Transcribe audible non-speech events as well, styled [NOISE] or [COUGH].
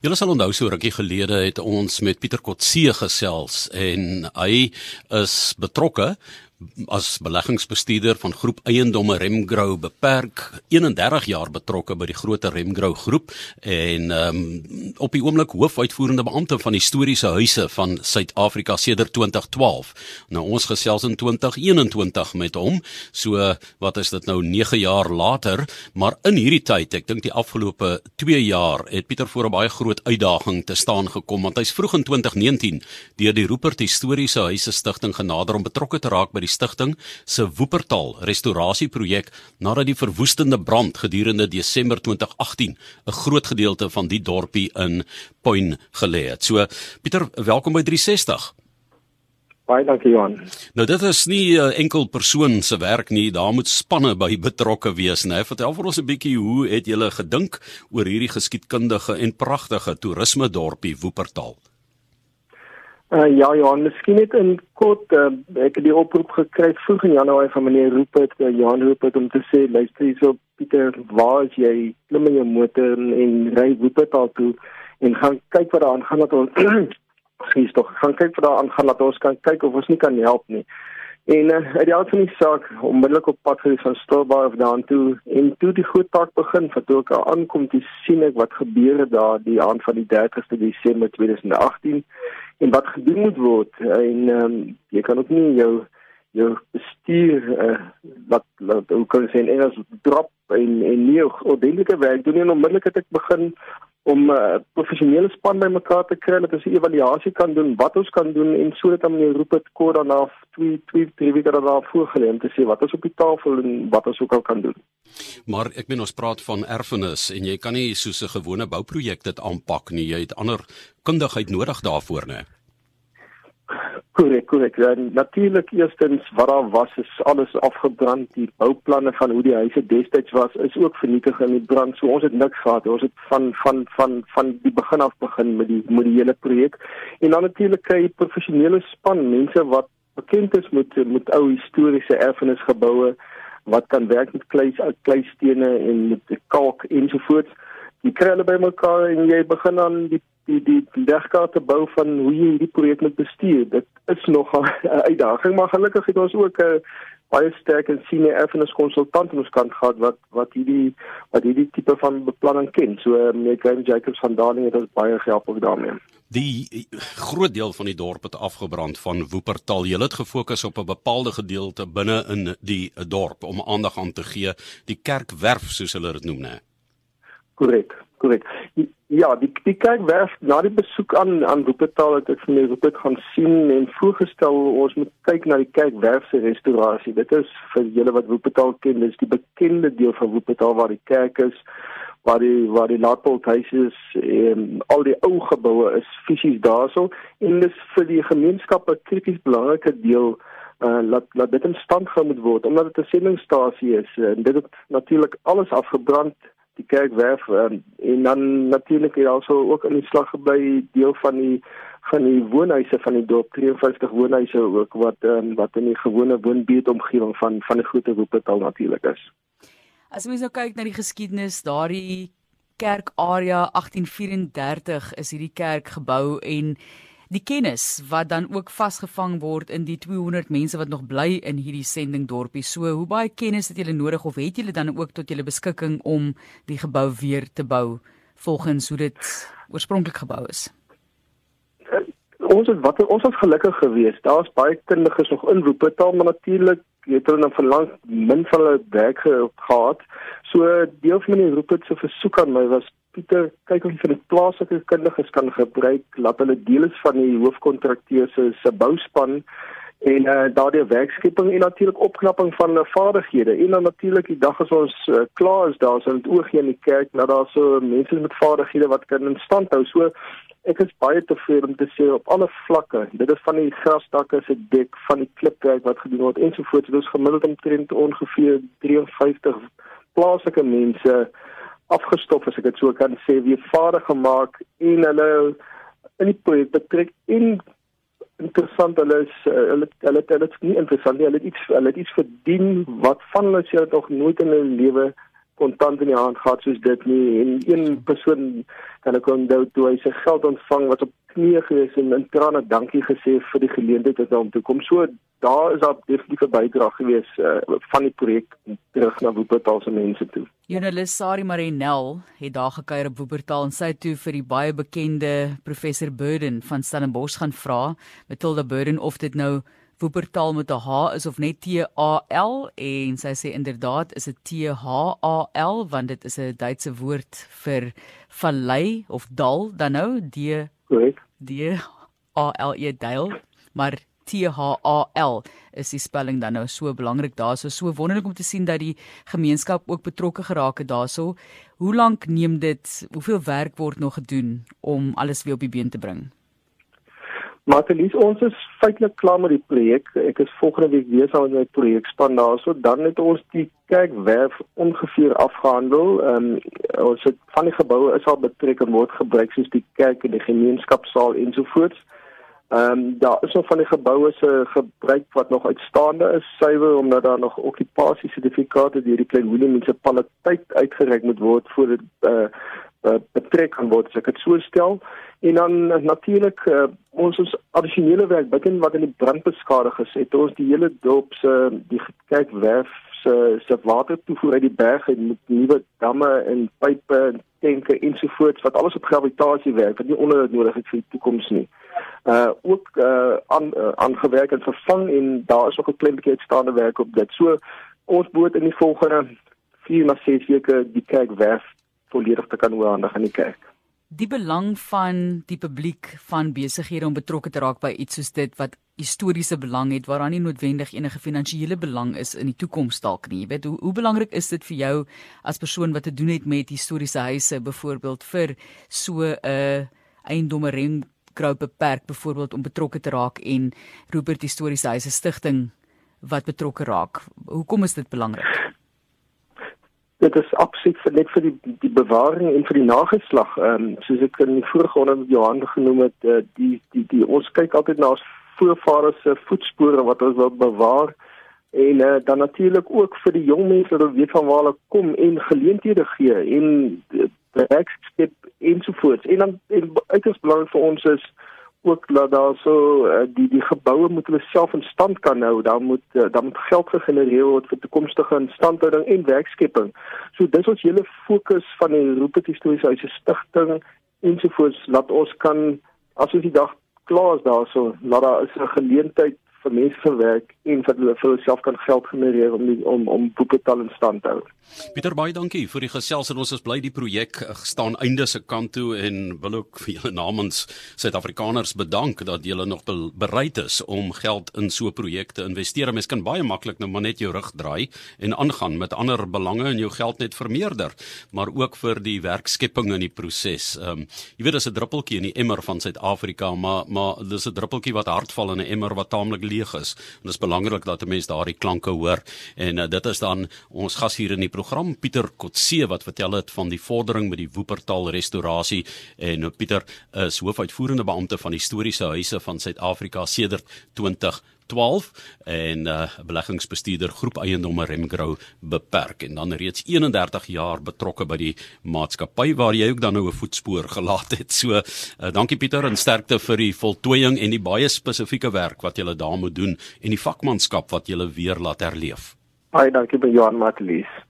Julle sal onthou so rukkie gelede het ons met Pieter Kotse gesels en hy is betrokke as beleggingsbestuurder van groep eiendomme Remgrow beperk 31 jaar betrokke by die groter Remgrow groep en um, op die oomblik hoofuitvoerende beampte van historiese huise van Suid-Afrika sedert 2012. Nou ons gesels in 2021 met hom. So wat is dit nou 9 jaar later, maar in hierdie tyd, ek dink die afgelope 2 jaar het Pieter voor 'n baie groot uitdaging te staan gekom want hy's vroeg in 2019 deur die Rupert Historiese Huise Stichting genader om betrokke te raak by die stigting se Woopertal restaurasieprojek nadat die verwoestende brand gedurende Desember 2018 'n groot gedeelte van die dorpie in puin gelê het. So Pieter, welkom by 360. Baie dankie Johan. Nou dit is nie 'n uh, enkel persoon se werk nie, daar moet spanne by betrokke wees, né? Vertel vir ons 'n bietjie hoe het julle gedink oor hierdie geskiedkundige en pragtige toerisme dorpie Woopertal? Uh, ja, Johan, miskien net in kort, uh, ek het die oproep gekry vroeg in Januarie van meneer Rupert, uh, Jan Rupert om te sê, luister hierso Pieter, waar is jy? Klim in jou motor en, en ry Rupert al toe en gaan kyk wat daar aangaan dat ons [CLEARS THROAT] sies tog gaan kyk wat daar aangaan dat ons kan kyk of ons nie kan help nie. En uh, uit die aard van die saak onmiddellik op pad gewees van Stilbaai of daan toe en toe die groot taak begin wat ook al aankom te sien ek wat gebeur het daar die aand van die 30ste Desember 2018 en wat gedoen moet word en um, jy kan ook nie jou jou bestuur uh, wat wat hoe kan sê en as drop en en nie ordentlike werk doen nie en onmiddellik het ek begin om 'n uh, professionele span bymekaar te kry dat ons 'n evaluasie kan doen wat ons kan doen en sodat dan meneer dit kort daarna 2 2 3 weke daarna voorgelê om te sê wat ons op die tafel en wat ons ook al kan doen. Maar ek meen ons praat van erfenis en jy kan nie soos 'n gewone bouprojek dit aanpak nie. Jy het ander kundigheid nodig daarvoor, né? Korrek, korrek. Natuurlik eerstens wat daar was is alles afgebrand. Die bouplanne van hoe die huise destyds was is ook vernietig in die brand. So ons het niks gehad. Ons het van van van van die begin af begin met die met die hele projek. En dan natuurlik kry jy professionele span, mense wat bekend is met met ou historiese erfenisgeboue wat kan werk met klei kleistene en met kalk ensovoorts. Jy kry hulle bymekaar en jy begin aan die die die legkaarte bou van hoe jy hierdie projek moet bestuur. Dit is nog [LAUGHS] 'n uitdaging, maar gelukkig het ons ook 'n baie sterk en senior erfenis konsultant aan ons kant gehad wat wat hierdie wat hierdie tipe van beplanning ken. So meneer Graham Jacobs van Darling het ons baie gehelp ook daarmee. Die groot deel van die dorp het afgebrand van Woopertal. Jy het gefokus op 'n bepaalde gedeelte binne in die dorp om aandag aan te gee, die kerkwerf soos hulle dit noem, né? Korrek, korrek. Ja, die die kerkwerf na die besoek aan aan Wuppertal het ek vir my Wuppertal gaan sien en voorgestel ons moet kyk na die kerkwerf se restaurasie. Dit is vir julle wat Wuppertal ken, dis die bekende deel van Wuppertal waar die kerk is, waar die waar die laatpolhuis is en al die ou geboue is fisies daarso en dis vir die gemeenskap 'n krities belangrike deel uh laat laat dit in stand gehou moet word omdat dit 'n sendingstasie is en dit het natuurlik alles afgebrand die kerkwerf um, en dan natuurlik het also ook in die slag gebly deel van die van die woonhuise van die dorp 53 woonhuise ook wat um, wat in die gewone woonbuurtomgewing van van die groot Wuppertal natuurlik is. As mens nou kyk na die geskiedenis, daardie kerkarea 1834 is hierdie kerk gebou en die kennis wat dan ook vasgevang word in die 200 mense wat nog bly in hierdie sending dorpie. So, hoe baie kennis het julle nodig of het julle dan ook tot julle beskikking om die gebou weer te bou volgens hoe dit oorspronklik gebou is? Ons het wat ons was gelukkig geweest. Daar's baie kundiges nog in Wuppertal, maar natuurlik het hulle dan verlang min van hulle werk gehad. So deel van die Rupert se versoek aan my was Pieter, kyk of jy vir die plaaslike kundiges kan gebruik, laat hulle deel is van die hoofkontrakteur se se bouspan en uh, daardie werkskepping en natuurlik opknapping van hulle vaardighede. En dan natuurlik die dag as ons uh, klaar is, daar sal dit oogie in die kerk dat daar so mense met vaardighede wat kan in stand hou. So ek is baie tevrede om te sê op alle vlakke. Dit is van die grasdakke se dek, van die klipwerk wat gedoen word ensovoorts. Dit is gemiddeld omtrent ongeveer 53 plaaslike mense afgestof as ek dit so kan sê weer vaardig gemaak en hulle in die projek betrek en interessant hulle is eh, hulle hulle hulle is nie interessant nie hulle het iets hulle het iets verdien wat van hulle sê tog nooit in hulle lewe kontant in die hand gehad soos dit nie en een persoon kan ek onthou toe hy sy geld ontvang wat op knieë gewees en in trane dankie gesê vir die geleentheid wat hom toe kom. So daar is daar definitief 'n bydrae gewees uh, van die projek terug na Wuppertal se mense toe. Journalist Sari Marinel het daar gekuier op Wuppertal en sy toe vir die baie bekende professor Burden van Stellenbosch gaan vra, Matilda Burden of dit nou Wuppertal met 'n H is of net T A L en sy sê inderdaad is dit T H A L want dit is 'n Duitse woord vir vallei of dal dan nou D Korrek. D A L E Dale, maar T H A L is die spelling dan nou so belangrik daarso. So wonderlik om te sien dat die gemeenskap ook betrokke geraak het daarso. Hoe lank neem dit? Hoeveel werk word nog gedoen om alles weer op die been te bring? Martelies, ons is feitelik klaar met die projek. Ek is volgende week weer saam met my projekspan daarso. Dan het ons die kerkwerf ongeveer afgehandel. Ehm um, ons het van die geboue is al betrek en word gebruik soos die kerk en die gemeenskapsaal ensovoorts. Um, daar is nog van die geboue se gebruik wat nog uitstaande is, suiwer omdat daar nog okkupasie sertifikate deur die Klein Willem munisipaliteit uitgereik moet word voor dit uh, uh, betrek kan word, as ek dit so stel. En dan uh, natuurlik uh, ons ons addisionele werk begin wat in die brand beskadig is. Het ons die hele dorp se die kerkwerf se se water toevoer uit die berg en met nuwe damme en pype en tanke ensovoorts wat alles op gravitasie werk wat nie onnodig is vir die toekoms nie. Uh ook uh aan uh, aangewerk en vervang en daar is ook 'n klein bietjie uitstaande werk op dit. So ons boot in die volgende 4 na 6 weke die kerkwerf volledig te kan oorhandig aan die kerk die belang van die publiek van besighede om betrokke te raak by iets soos dit wat historiese belang het waaraan nie noodwendig enige finansiële belang is in die toekoms dalk nie. Jy weet hoe hoe belangrik is dit vir jou as persoon wat te doen het met historiese huise byvoorbeeld vir so 'n uh, eiendommereng groep beperk byvoorbeeld om betrokke te raak en Rupert Historiese Huise Stichting wat betrokke raak. Hoekom is dit belangrik? dit is absoluut vir net vir die die bewaring en vir die nageslag. Ehm um, soos ek in die vorige met Johan genoem het, uh, die die die ons kyk altyd na ons voorvaders se voetspore wat ons wil bewaar en uh, dan natuurlik ook vir die jong mense wat weet van waar hulle kom en geleenthede gee en werkskep ensovoorts. En dan en uiters belangrik vir ons is ook dat daar so uh, die die geboue moet hulle self in stand kan hou. Daar moet uh, daar moet geld gegenereer word vir toekomstige instandhouding en werkskepping. So dis ons hele fokus van die Rupert Historiese Huise Stichting ensovoorts laat ons kan as ons die dag klaar is daarso, laat daar is 'n geleentheid vir mense vir werk en vir hulle vir self kan geld genereer om die, om om boeketal in stand te hou. Pieter baie dankie vir die gesels en ons is bly die projek staan einde se kant toe en wil ook vir julle namens Suid-Afrikaners bedank dat julle nog bereid is om geld in so projekte investeer. Mens kan baie maklik nou maar net jou rug draai en aangaan met ander belange en jou geld net vermeerder, maar ook vir die werkskepping in die proses. Ehm um, jy weet dis 'n druppeltjie in die emmer van Suid-Afrika, maar maar dis 'n druppeltjie wat hartval in 'n emmer wat taamlik leeg is. En dit is belangrik dat 'n mens daardie klanke hoor. En uh, dit is dan ons gas hier in die program Pieter Kotse wat vertel het van die vordering met die Woepertal restaurasie en uh, Pieter is hoofuitvoerende beampte van historiese huise van Suid-Afrika sedert 20 12 en uh beleggingsbestuurder groep eiendomme Remgrow beperk en dan reeds 31 jaar betrokke by die maatskappy waar jy ook dan nou 'n voetspoor gelaat het. So uh dankie Pieter en sterkte vir die voltooiing en die baie spesifieke werk wat jy daar moet doen en die vakmanskap wat jy weer laat herleef. Baie dankie by Johan Matlies.